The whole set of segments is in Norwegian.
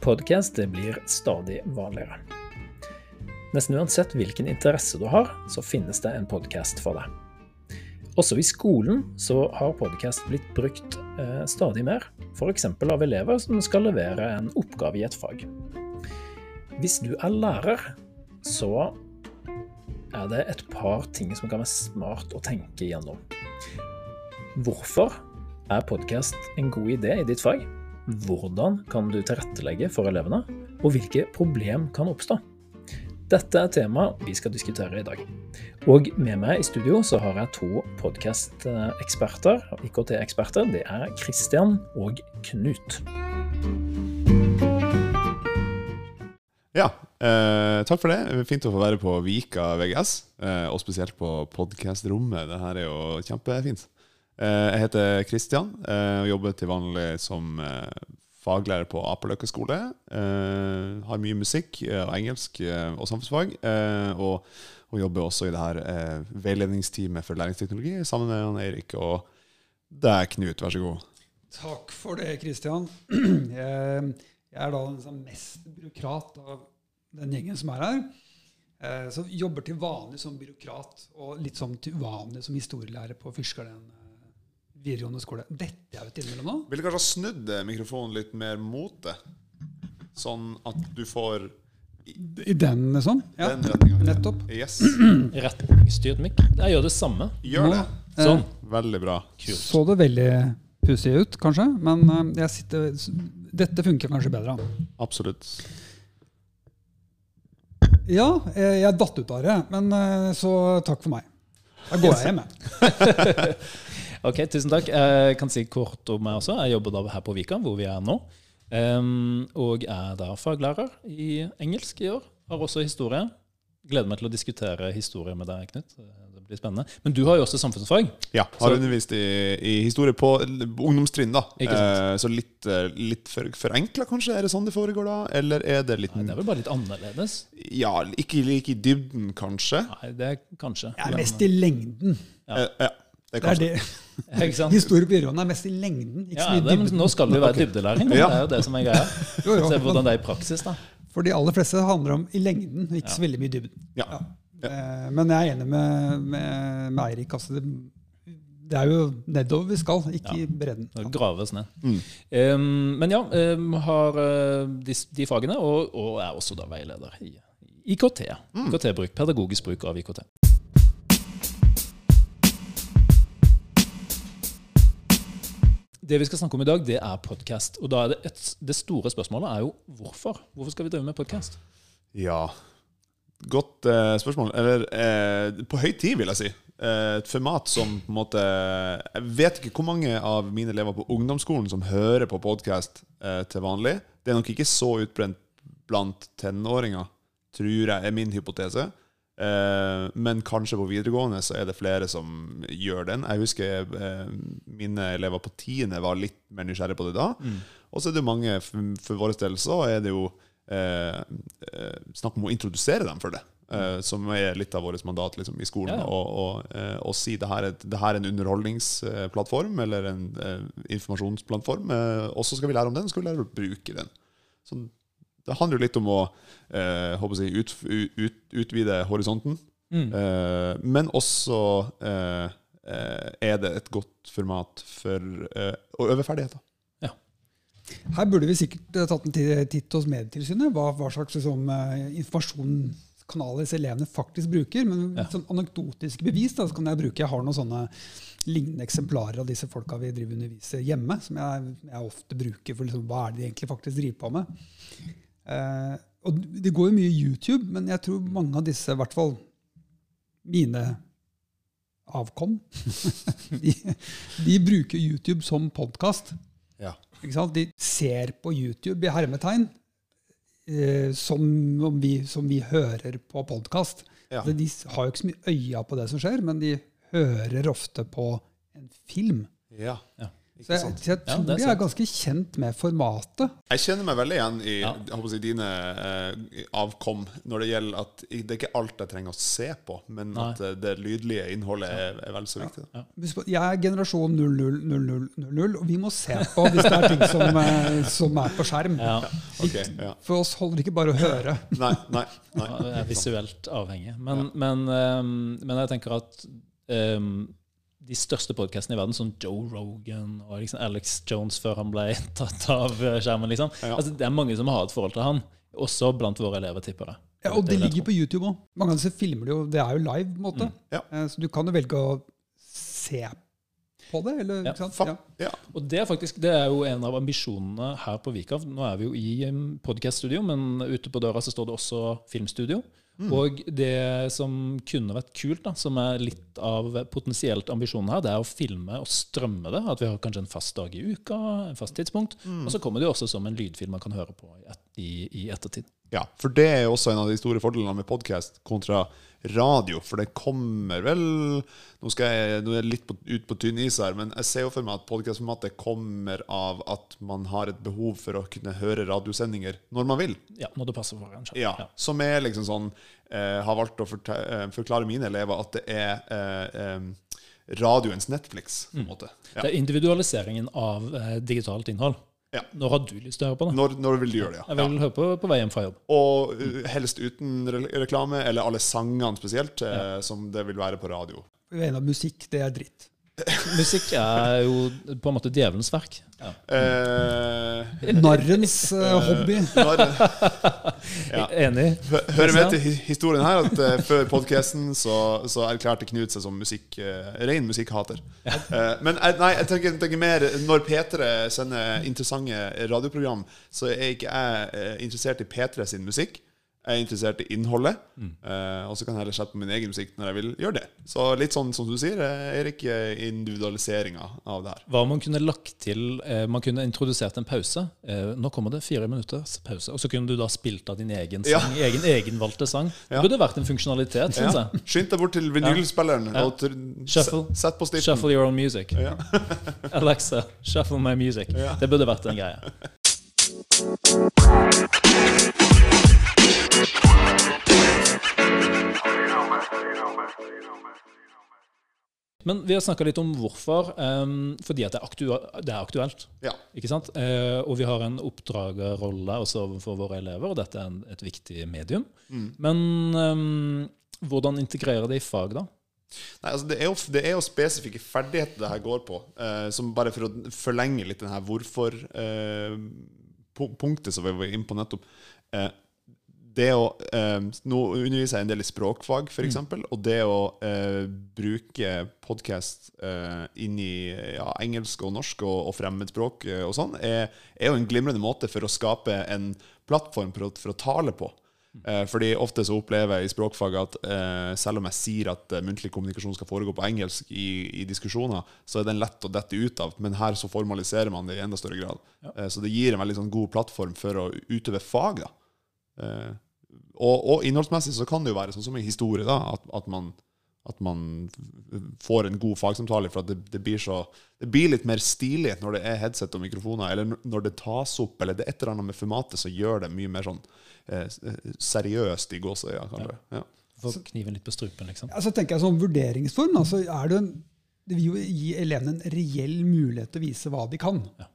Podcast blir stadig vanligere. Nesten uansett hvilken interesse du har, så finnes det en podkast for deg. Også i skolen så har podkast blitt brukt eh, stadig mer, f.eks. av elever som skal levere en oppgave i et fag. Hvis du er lærer, så er det et par ting som kan være smart å tenke igjennom. Hvorfor er podkast en god idé i ditt fag? Hvordan kan du tilrettelegge for elevene? Og hvilke problem kan oppstå? Dette er temaet vi skal diskutere i dag. Og med meg i studio så har jeg to podkast-eksperter, IKT-eksperter. Det er Christian og Knut. Ja, eh, takk for det. Fint å få være på Vika VGS, eh, og spesielt på podkastrommet. Det her er jo kjempefint. Eh, jeg heter Christian eh, og jobber til vanlig som eh, faglærer på Apeløkka skole. Har mye musikk og engelsk og samfunnsfag. Og, og, jobber også i det her veiledningsteamet for læringsteknologi sammen med Eirik og deg, Knut. Vær så god. Takk for det, Kristian. Jeg, er da den mest byråkrat av den gjengen som er her. Så jobber til vanlig som byråkrat, og litt som til vanlig som historielærer på Fyrskaren videregående skole. Dette er jo innimellom nå. Ville kanskje ha snudd mikrofonen litt mer mot det? Sånn at du får I, i den, sånn? Ja. Den. Nettopp. Yes. Retningsstyrt mikk. Jeg gjør det samme. Gjør det. Eh, sånn. Veldig bra. Kult. Så det veldig pussig ut, kanskje, men jeg sitter, dette funker kanskje bedre. Absolutt. Ja, jeg, datt ut av det, men så takk for meg. Da går jeg hjem, jeg. Ok, tusen takk. Jeg kan si kort om meg også. Jeg jobber da her på Vika, hvor vi er nå. Um, og er da faglærer i engelsk i år. Har også historie. Gleder meg til å diskutere historie med deg, Knut. Det blir spennende. Men du har jo også samfunnsfag. Ja, har så, undervist i, i, historie på ungdomstrinn. da. Eh, så litt, eh, litt for, forenkla, kanskje? Er det sånn det foregår da? Eller er det litt Nei, Det er vel bare litt annerledes? Ja, ikke like i dybden, kanskje. Nei, det er kanskje. Er mest i lengden. Ja. Eh, ja. Det er, det er sant? De store videregående er mest i lengden. ja, det, men nå skal det jo være dybdelæring. Ja. Det er jo det som er greia. Jo, jo, Se hvordan det er i praksis. da. For de aller fleste handler om i lengden, ikke ja. så veldig mye dybden. Ja. Eh, men jeg er enig med, med, med Eirik. Altså det, det, er jo nedover vi skal, ikke i bredden. Det graves ned. Mm. Um, men ja, um, har uh, de, de, fagene, og, og, er også da veileder i IKT. Mm. IKT-bruk, Pedagogisk bruk av IKT. Det vi skal snakke om i dag, det er podkast. Og da er det, et, det store spørsmålet er jo hvorfor. Hvorfor skal vi drive med podkast? Ja, godt eh, spørsmål. Eller eh, på høy tid, vil jeg si. Eh, et format som på en måte Jeg vet ikke hvor mange av mine elever på ungdomsskolen som hører på podkast eh, til vanlig. Det er nok ikke så utbrent blant tenåringer, tror jeg, er min hypotese. Eh, men kanskje på videregående så er det flere som gjør den. Jeg husker eh, mine elever på tiende var litt mer nysgjerrige på det da. Mm. Og så er det mange, for, vår del så er det jo eh, eh, snakk om å introdusere dem for det. Eh, som er litt av vårt mandat liksom, i skolen. Ja. Og, og, eh, og, si det her, er, det her er en underholdningsplattform eller en informasjonsplattform. og så skal vi lære om den, og så skal vi lære å bruke den. Sånn det handler jo litt om å eh, jeg, ut, ut, utvide horisonten. Mm. Eh, men også eh, eh, er det et godt format for eh, å øve ferdigheter. Ja. Her burde vi sikkert tatt en titt hos Medietilsynet. Hva, hva slags liksom, informasjonskanaler elevene faktisk bruker. Men ja. sånn anekdotiske bevis da, så kan jeg bruke. Jeg har noen sånne lignende eksemplarer av disse folka vi driver underviser hjemme, som jeg, jeg ofte bruker for liksom, hva er det de egentlig faktisk driver på med. Eh, og det går jo mye YouTube, men jeg tror mange av disse, i hvert fall mine avkom, de, de, bruker YouTube som podkast. Ja. De ser på YouTube i hermetegn eh, som, vi, som, vi, hører på podkast. Ja. Altså, de har jo ikke så mye øya på det som skjer, men de hører ofte på en film. Ja. ja. Så jeg, så jeg tror ja, er de er ganske kjent med formatet. Jeg kjenner meg veldig igjen i Ja. jeg dine eh, avkom når det gjelder at det er ikke alt jeg trenger å se på, men Nei. at eh, det lydlige innholdet er, er vel så viktig. Ja. Jeg er generasjon 000000, og vi må se på hvis det er ting som, eh, som er på skjerm. Ja, Ok, ja. For oss holder det ikke bare å høre. Nei, nei, nei. ja, det er visuelt avhengig. Men, men, um, men jeg tenker at ehm, de største podkastene i verden, som Joe Rogan og liksom Alex Jones før han ble tatt av eh, skjermen liksom. Ja. altså, Det er mange som har et forhold til han, også blant våre elever, tipper jeg. Ja, og Det det ligger på YouTube òg. Mange av disse filmer de jo, det er jo live. på en måte. Ja. Eh, Så du kan jo velge å se på det. Eller, Ja, ikke sant? Fa Ja. ja. Og det er faktisk det er jo en av ambisjonene her på Vikav. Nå er vi jo i podkaststudio, men ute på døra så står det også filmstudio. Og det som kunne vært kult, da, som er litt av potensielt ambisjonen her, det er å filme og strømme det. At vi har kanskje en fast dag i uka, en fast tidspunkt. Og så kommer det jo også som en lydfilm man kan høre på i, et, i, i ettertid. Ja, for det er jo også en av de store fordelene med podkast kontra radio. For det kommer vel Nå, skal jeg, nå er jeg litt på, ut på tynn is her, men jeg ser jo for meg at podkastformatet kommer av at man har et behov for å kunne høre radiosendinger når man vil. Ja, når det passer for kanskje. Ja, Som er liksom sånn eh, Har valgt å eh, forklare mine elever at det er eh, eh, radioens Netflix. på en måte. Ja. Det er individualiseringen av eh, digitalt innhold. Ja. Når har du lyst til å høre på det? Når, når vil du gjøre det? ja. Jeg Ja. vil høre på på vei hjem fra jobb. Og uh, helst uten re reklame, eller alle sangene spesielt, eh, som det vil være på radio. Er enige om musikk, det er dritt. Musikk er jo på en måte djevelens verk. Ja. Eh, Narrens eh, hobby. når, Ja. Enig. hører med til historien her at uh, før podcasten så, så erklærte Knut seg som musikk, uh, ren musikkhater. Eh, men jeg, nei, jeg tenker, tenker mer Når P3 sender interessante radioprogram, så er ikke jeg eh, interessert i P3 sin musikk. Jeg er interessert i innholdet, eh, og så kan jeg heller sette på min egen musikk når jeg vil gjøre det. Så litt sånn som du sier, eh, Erik, eh, individualiseringa av det her. Hva man kunne lagt til eh, Man kunne introdusert en pause. Eh, nå kommer det fire minutters pause. Og så kunne du da spilt av din egen Ja. sang. Egen egenvalgte sang. Ja. Det burde vært en funksjonalitet, syns Ja. jeg. Skynd deg bort til vinylspilleren Ja. og Shuffle. sett på stitten. Shuffle your own music. Ja. Alexa, shuffle my music. Ja. Det burde vært en greie. Men vi har snakka litt om hvorfor. Um, fordi at det er, aktua det er aktuelt. Ja. Ikke sant? Uh, og vi har en oppdragerrolle også for våre elever, og dette er en, et viktig medium. Men um, hvordan integrere det i fag, da? Nei, altså det, er jo, det er jo spesifikke ferdigheter det her går på. Uh, som bare for å forlenge litt den her hvorfor-punktet som vi var inne på nettopp. Eh, det å, eh, nå underviser jeg en del i språkfag, f.eks. eksempel Og det å eh, bruke podkast eh, inn i ja, engelsk og norsk og, og fremmedspråk eh, og sånn, er, er jo en glimrende måte for å skape en plattform for å, for å tale på. Eh, fordi ofte så opplever jeg i språkfaget at eh, selv om jeg sier at eh, muntlig kommunikasjon skal foregå på engelsk i, i diskusjoner, så er den lett å dette ut av. Men her så formaliserer man det i enda større grad. Eh, så det gir en veldig sånn god plattform for å utøve fag. da. Eh, og, og innholdsmessig så kan det jo være sånn som i historie, da, at, at, man, at man får en god fagsamtale. For at det, det, blir så, det blir litt mer stilig når det er headset og mikrofoner, eller når det tas opp, eller det er et eller annet med formatet som gjør det mye mer sånn eh, seriøst i gåseøya, kanskje. Ja. Få kniven litt på strupen, liksom. Ja, så tenker jeg sånn vurderingsform, Altså, er det, en, det vil jo gi elevene en reell mulighet til å vise hva de kan. Ja.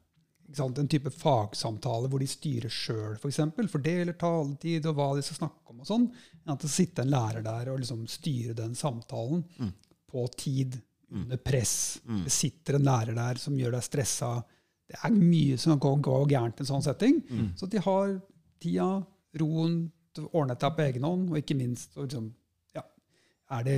En type fagsamtale hvor de styrer sjøl, f.eks. For fordeler taletid og hva de skal snakke om. og sånn, enn At det sitter en lærer der og liksom styrer den samtalen på tid, under press. Det sitter en lærer der som gjør deg stressa. Det er mye som kan gå, gærent i en sånn setting. Så at de har tida, roen, til å ordne dette på egen hånd, og ikke minst og liksom, ja, er det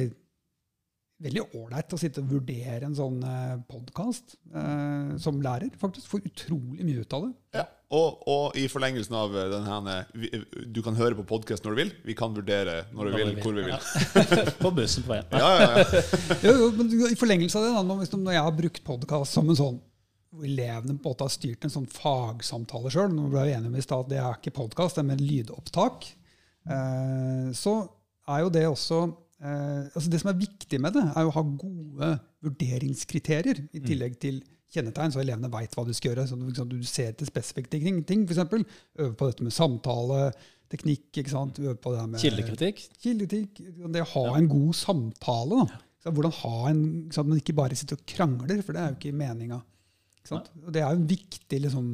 veldig ålreit å sitte og vurdere en sånn eh, podkast eh, som lærer. Faktisk får utrolig mye ut av det. Ja. Og, og i forlengelsen av eh, den her eh, Du kan høre på podkast når du vil. Vi kan vurdere når du vil, hvor vi vil. Ja. på bussen på veien. Ja, ja, ja. I forlengelse av det, da, når jeg har brukt podkast som en sånn hvor elevene på en måte har styrt en sånn fagsamtale sjøl, nå ble vi enige om i stad at det er ikke podkast, det er mer lydopptak, eh, så er jo det også eh, altså Det som er viktig med det, er jo å ha gode vurderingskriterier, i tillegg til kjennetegn, så elevene veit hva de skal gjøre. Så liksom, du ser til spesifikke ting, ting f.eks. Øve på dette med samtale, teknikk. ikke sant? Øve på det her med Kildekritikk. Kildekritikk. Det å ha en god samtale. da. Så hvordan ha en, så at man ikke bare sitter og krangler, for det er jo ikke meninga. Ikke sant? Og det er jo en viktig liksom,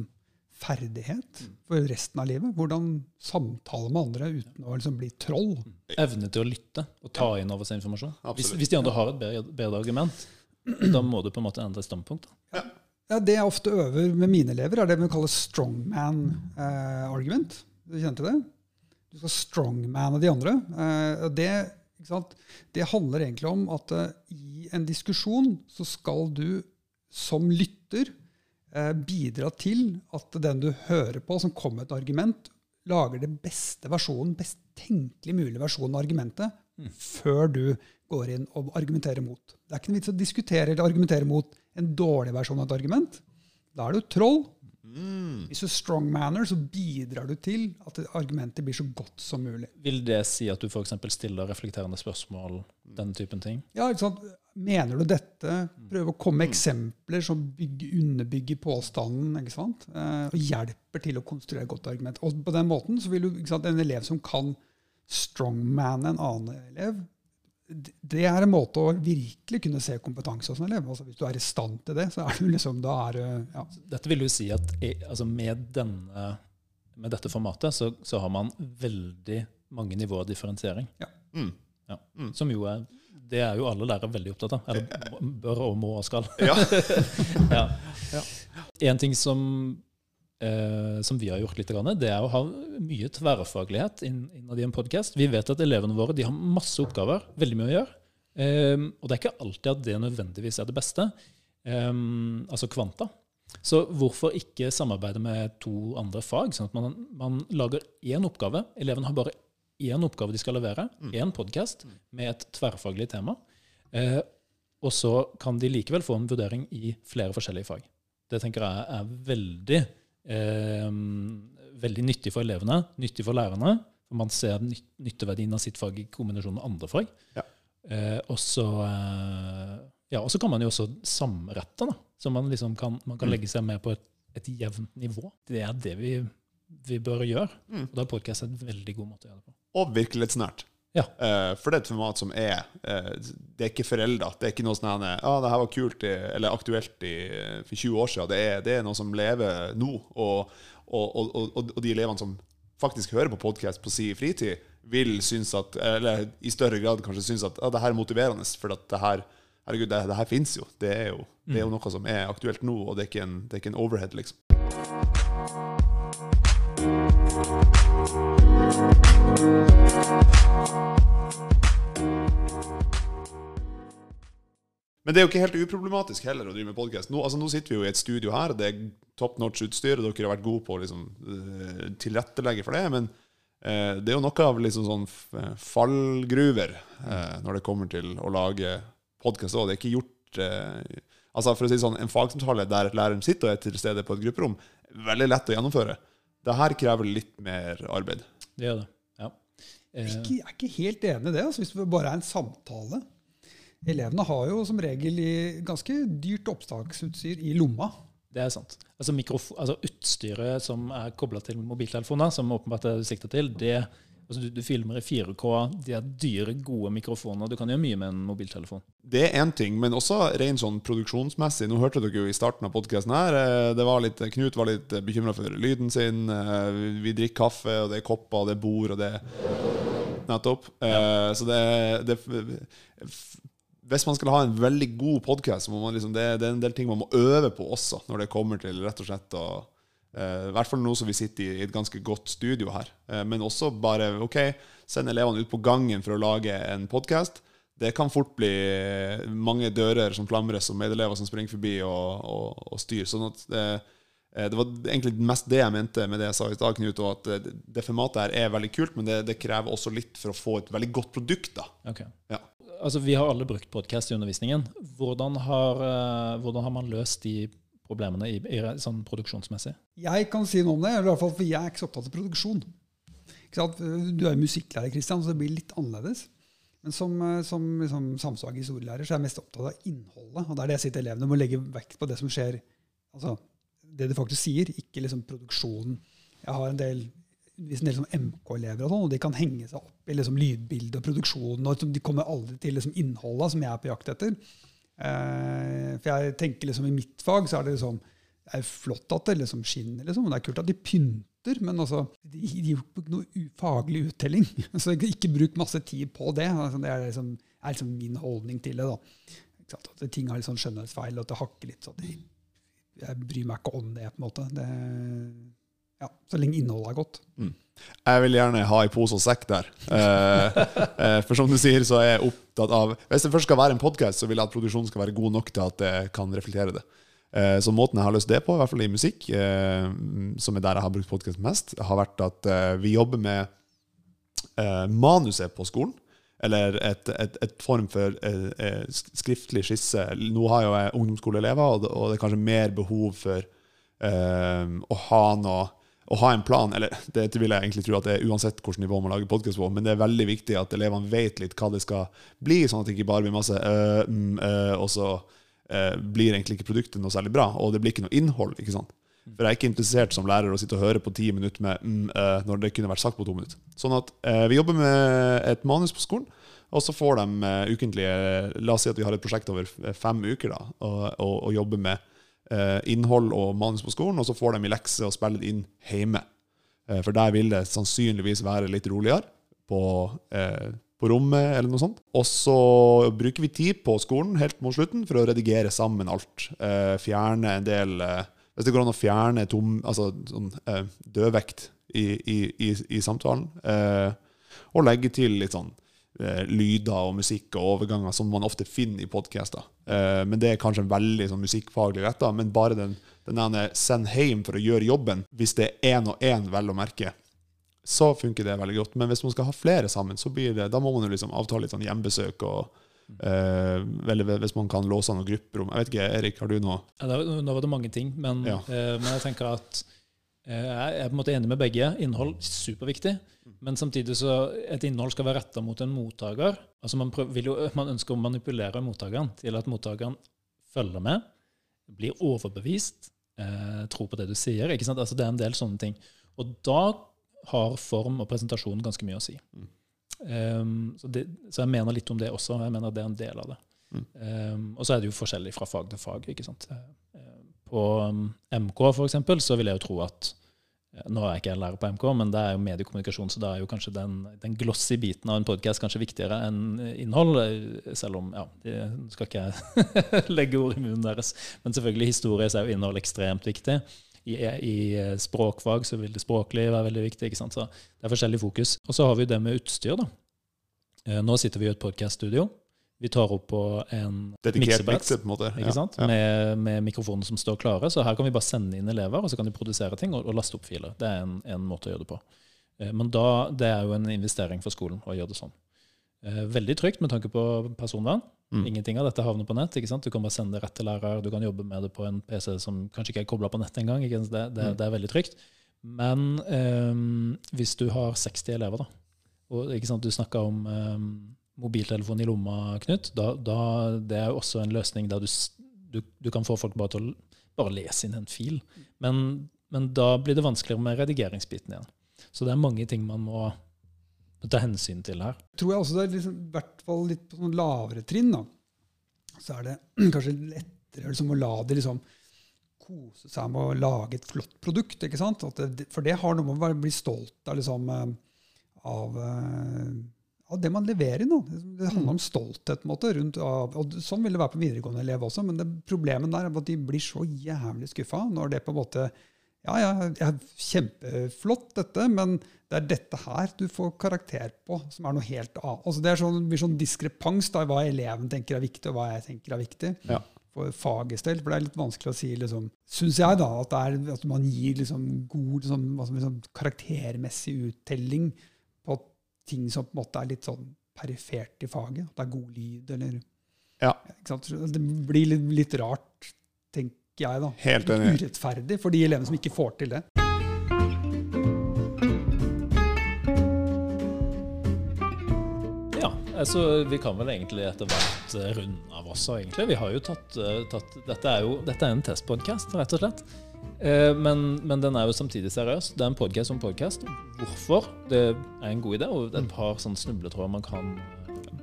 ferdighet for resten av livet. Hvordan samtale med andre uten å liksom, bli troll. Evne til å lytte og ta inn over seg informasjon. Hvis, hvis de andre har et bedre, bedre argument, da må du på en måte endre standpunkt. da. Ja, Det jeg ofte øver med mine elever, er det vi kaller strongman eh, argument. Du kjente det? Du skal strongmane de andre. Eh, det, ikke sant? det handler egentlig om at eh, i en diskusjon så skal du som lytter bidra til at den du hører på, som kommer med et argument, lager det beste versjonen, best tenkelig mulig versjonen av argumentet før du går inn og argumenterer mot. Det er ikke noe vits å diskutere eller argumentere mot en dårlig versjon av et argument. Da er du troll. Hvis du er strong manner, så bidrar du til at argumentet blir så godt som mulig. Vil det si at du f.eks. stiller reflekterende spørsmål, den typen ting? Ja, ikke sant? Mener du dette? Prøve å komme med eksempler som bygger, underbygger påstanden. ikke sant? Eh, og hjelper til å konstruere et godt argument. Og på den måten så vil du, ikke sant, En elev som kan strongman en annen elev, det er en måte å virkelig kunne se kompetanse hos en elev. Altså Hvis du er i stand til det, så er du liksom, da er ja. Dette vil jo si at altså med, denne, med dette formatet så, så har man veldig mange nivåer av differensiering. Mm. Ja. Som jo er Det er jo alle lærere veldig opptatt av. Eller bør og må og skal. Ja. ja. En ting som, eh, som vi har gjort litt, det er å ha mye tverrfaglighet innad i en podkast. Vi vet at elevene våre de har masse oppgaver, veldig mye å gjøre. Eh, og det er ikke alltid at det nødvendigvis er det beste. Eh, altså kvanta. Så hvorfor ikke samarbeide med to andre fag, sånn at man, man lager én oppgave? Elevene har bare én oppgave de skal levere, én podkast med et tverrfaglig tema. Eh, og så kan de likevel få en vurdering i flere forskjellige fag. Det tenker jeg er veldig, eh, veldig nyttig for elevene, nyttig for lærerne. For man ser nyt nytteverdien av sitt fag i kombinasjon med andre fag. Ja. Eh, og så eh, ja, kan man jo også samrette, da. Så man liksom kan, man kan legge seg med på et, et jevnt nivå. Det er det vi, vi bør gjøre. Og da er podkast en veldig god måte å gjøre det på. Og virkelighetsnært. Ja. Uh, for det er et format som er uh, Det er ikke forelda. Det er ikke noe sånn at ah, det her var kult i, eller aktuelt i, for 20 år siden. Det er, det er noe som lever nå. Og, og, og, og, de elevene som faktisk hører på podkast på si fritid, vil synes at, eller i større grad kanskje synes at ah, det her er motiverende. For at det her herregud, det, det her fins jo. Det er jo. det er jo noe som er aktuelt nå, og det er ikke en, det er ikke en overhead, liksom. Men det er jo ikke helt uproblematisk heller å drive med podkast. Nå, altså, nå sitter vi jo i et studio her, det er top notch utstyr, og dere har vært gode på å liksom, eh, tilrettelegge for det. Men eh, det er jo noe av liksom sånn fallgruver eh, når det kommer til å lage podkast òg. Det er ikke gjort eh, Altså for å si sånn, En fagsamtale der læreren sitter og er til stede på et grupperom, veldig lett å gjennomføre. Det her krever litt mer arbeid. Det gjør det. Ja. Eh, ikke, jeg er ikke helt enig i det, altså, hvis det bare er en samtale. Elevene har jo som regel ganske dyrt opptaksutstyr i lomma. Det er sant. Altså, altså Utstyret som er kobla til mobiltelefoner, som åpenbart er sikta til, det, altså du, du filmer i 4K, de er dyre, gode mikrofoner. Du kan gjøre mye med en mobiltelefon. Det er én ting, men også rent sånn produksjonsmessig. Nå hørte dere jo i starten av podkasten her eh, det var litt, Knut var litt bekymra for lyden sin. eh, Vi drikker kaffe, og det er kopper, og det er bord, og det Nettopp. Ja. Så det, det Hvis man skal ha en veldig god podkast, må man liksom, det, det er en del ting man må øve på også, når det kommer til rett og slett å eh, I hvert fall nå som vi sitter i et ganske godt studio her. Eh, Men også bare ok, send elevene ut på gangen for å lage en podkast. Det kan fort bli mange dører som flamres, og medelever som springer forbi og, og, og styr. Sånn at det, eh, det var egentlig mest det jeg mente med det jeg sa i stad, Knut. Og at det, formatet her er veldig kult, men det, det krever også litt for å få et veldig godt produkt. da. Okay. Ja. Altså, Vi har alle brukt podkast i undervisningen. Hvordan har, eh, hvordan har man løst de problemene i, i, sånn produksjonsmessig? Jeg kan si noe om det, i hvert fall for jeg er ikke så opptatt av produksjon. Du er musikklærer, Kristian, så det blir litt annerledes. Men som, eh, som liksom, samsvag historielærer så er jeg mest opptatt av innholdet. Og det er det jeg sier til elevene. må legge vekt på det som skjer, altså det du faktisk sier, ikke liksom produksjonen. Jeg har en del, del MK-elever, og sånn, og de kan henge seg opp i liksom lydbildet og produksjonen. og De kommer aldri til liksom innholdet som jeg er på jakt etter. Eh, for jeg tenker liksom I mitt fag så er det liksom det er flott at det liksom skinner, liksom, det er kult at de pynter, men altså, de, gir jo ikke noe faglig uttelling. Så ikke bruk masse tid på det. Det er liksom, er liksom, min holdning til det. da. At ting har litt sånn skjønnhetsfeil, og at det hakker litt. sånn. Jeg bryr meg ikke om det, på en måte. Det, ja, så lenge innholdet er godt. Mm. Jeg vil gjerne ha i pose og sekk der. Eh, eh, for som du sier, så er jeg opptatt av Hvis det først skal være en podkast, så vil jeg at produksjonen skal være god nok til at det kan reflektere det. Eh, så måten jeg har løst det på, i hvert fall i musikk, som er der jeg har brukt podkast mest, har vært at vi jobber med manuset på skolen. Eller et, et, et form for skriftlig skisse. Nå har jo jeg ungdomsskoleelever, og det, er kanskje mer behov for å ha noe å ha en plan eller det vil jeg egentlig tro at det er uansett hvilket nivå man lager podkast på, men det er veldig viktig at elevene vet litt hva det skal bli, sånn at det ikke bare blir masse øh, øh, og så øh, blir egentlig ikke produktet noe særlig bra, og det blir ikke noe innhold. ikke sant? For jeg er ikke interessert som lærer å sitte og høre på ti minutter med mm, når det kunne vært sagt på to minutter. Sånn at vi jobber med et manus på skolen, og så får de ukentlige La oss si at vi har et prosjekt over fem uker da, og, og, og jobber med innhold og manus på skolen, og så får de i lekse og spille det inn hjemme. Eh, for der vil det sannsynligvis være litt roligere på, eh, på rommet eller noe sånt. Og så bruker vi tid på skolen helt mot slutten for å redigere sammen alt. Eh, fjerne en del eh, Hvis det går an å fjerne tom, altså, sånn, eh, dødvekt i, i, i, i samtalen, og legge til litt sånn Eh, lyder og musikk og overganger som man ofte finner i podcaster. Eh, men det er kanskje en veldig sånn, musikkfaglig retta. Men bare den, den 'send hjem for å gjøre jobben', hvis det er én og én, vel å merke, så funker det veldig godt. Men hvis man skal ha flere sammen, så blir det, da må man jo liksom avtale litt sånn hjembesøk. og Uh, eller hvis man kan låse noen grupperom. Jeg vet ikke, Erik, har du noe? Ja, Nå var det mange ting, men, ja. uh, men jeg tenker at eh, jeg er på en måte enig med begge. Innhold superviktig. Men samtidig så et innhold skal være retta mot en mottaker. Altså man, prøver, jo, man, ønsker å manipulere mottakeren til at mottakeren følger med, blir overbevist, eh, tror på det du sier. ikke sant? Altså Det er en del sånne ting. Og da har form og presentasjon ganske mye å si. Mm. Um, så, det, så, jeg mener litt om det også. Jeg mener det er en del av det. Mm. Um, og så er det jo forskjellig fra fag til fag. ikke sant? Uh, på um, MK for eksempel, så vil jeg jo tro at nå er jeg ikke lærer på MK, men det er jo mediekommunikasjon, så da er jo kanskje den, den glossy biten av en podkast kanskje viktigere enn innhold. Selv om ja, de skal ikke jeg legge ord i munnen deres. Men selvfølgelig historie så er jo innhold ekstremt viktig. I, I, språkfag så vil det språklige være veldig viktig. ikke sant? Så det er forskjellig fokus. Og så har vi det med utstyr. da. Eh, nå sitter vi i et podkaststudio. Vi tar opp på en miksebrett ja, ja. med, med, mikrofoner som står klare. Så her kan vi bare sende inn elever, og så kan de produsere ting og, og laste opp filer. Det er en, en, måte å gjøre det på. Eh, men da, det er jo en investering for skolen å gjøre det sånn. Eh, veldig trygt med tanke på personvern. Mm. Ingenting av dette havner på nett. ikke sant? Du kan bare sende det rett til lærer. Du kan jobbe med det på en PC som kanskje ikke er kobla på nett engang. Det, det, mm. det er veldig trygt. Men um, hvis du har 60 elever, da, og du snakker om um, mobiltelefon i lomma, Knut, da, da, det er jo også en løsning der du, du, du, kan få folk bare til å bare lese inn en fil. Men, men, da blir det vanskeligere med redigeringsbiten igjen. Så det er mange ting man må ta hensyn til her. Tror jeg også det er liksom, i hvert fall litt på sånn lavere trinn. da. Så er det kanskje lettere liksom, å la det liksom kose seg med å lage et flott produkt. ikke sant? Det, for det har noe med å bli stolt av, liksom, eh, av eh, av det man leverer nå. Det handler om stolthet. på en måte, rundt, og Sånn vil det være på videregående elev også, men det problemet der er at de blir så jævlig skuffa når det på en måte Ja, ja, ja, kjempeflott dette, men det er dette her du får karakter på, som er noe helt annet. Altså, det er sånn, blir sånn diskrepans i hva eleven tenker er viktig, og hva jeg tenker er viktig. Ja. For fagets del. For det er litt vanskelig å si, liksom, syns jeg, da, at, er, at, man gir liksom, god liksom, liksom, karaktermessig uttelling ting som på en måte er litt sånn perifert i faget. At det er god lyd, eller ja. Det blir litt, litt, rart, tenker jeg. da. Helt enig. Urettferdig for de elevene som ikke får til det. Altså, vi kan vel egentlig etter hvert eh, runde av også, egentlig. Vi har jo tatt, eh, tatt Dette er jo dette er en testpodkast, rett og slett. Eh, Men, men den er jo samtidig seriøs. Det er en podkast om podkast. Hvorfor? Det er en god idé, og det er et par sånne snubletråder man kan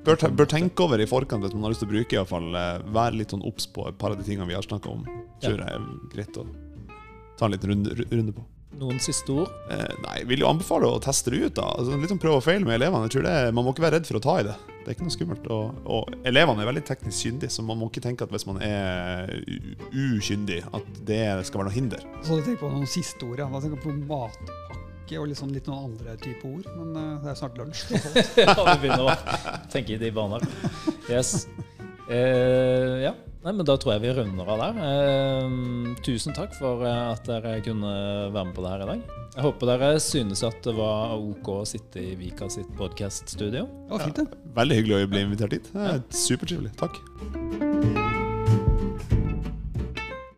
Bør, te- bør tenke over i forkant hvis man har lyst til å bruke i hvert fall, Være litt sånn obs på et par av de tingene vi har snakka om. Tror jeg er greit å ta en liten runde, runde på. Noen siste ord? Eh, nei, jeg vil jo anbefale å teste det ut. da altså, Litt sånn prøve og feil med elevene. Jeg tror det, Man må ikke være redd for å ta i det. Det er ikke noe skummelt. Og, og elevene er veldig teknisk kyndige, så man må ikke tenke at hvis man er ukyndig, at det skal være noe hinder. Så du tenker på noen siste ord. Ja. Da tenker på matpakke og sånn, litt noen andre type ord. Men uh, det er snart lunsj. ja, vi begynner å tenke i de baner. Yes. Uh, ja. Nei, men Da tror jeg vi runder av der. Eh, tusen takk for eh, at dere kunne være med på det her i dag. Jeg håper dere synes at det var OK å sitte i Vika sitt podkaststudio. Ja, fint, det. Veldig hyggelig å bli invitert hit. Det er Supertrivelig. Takk.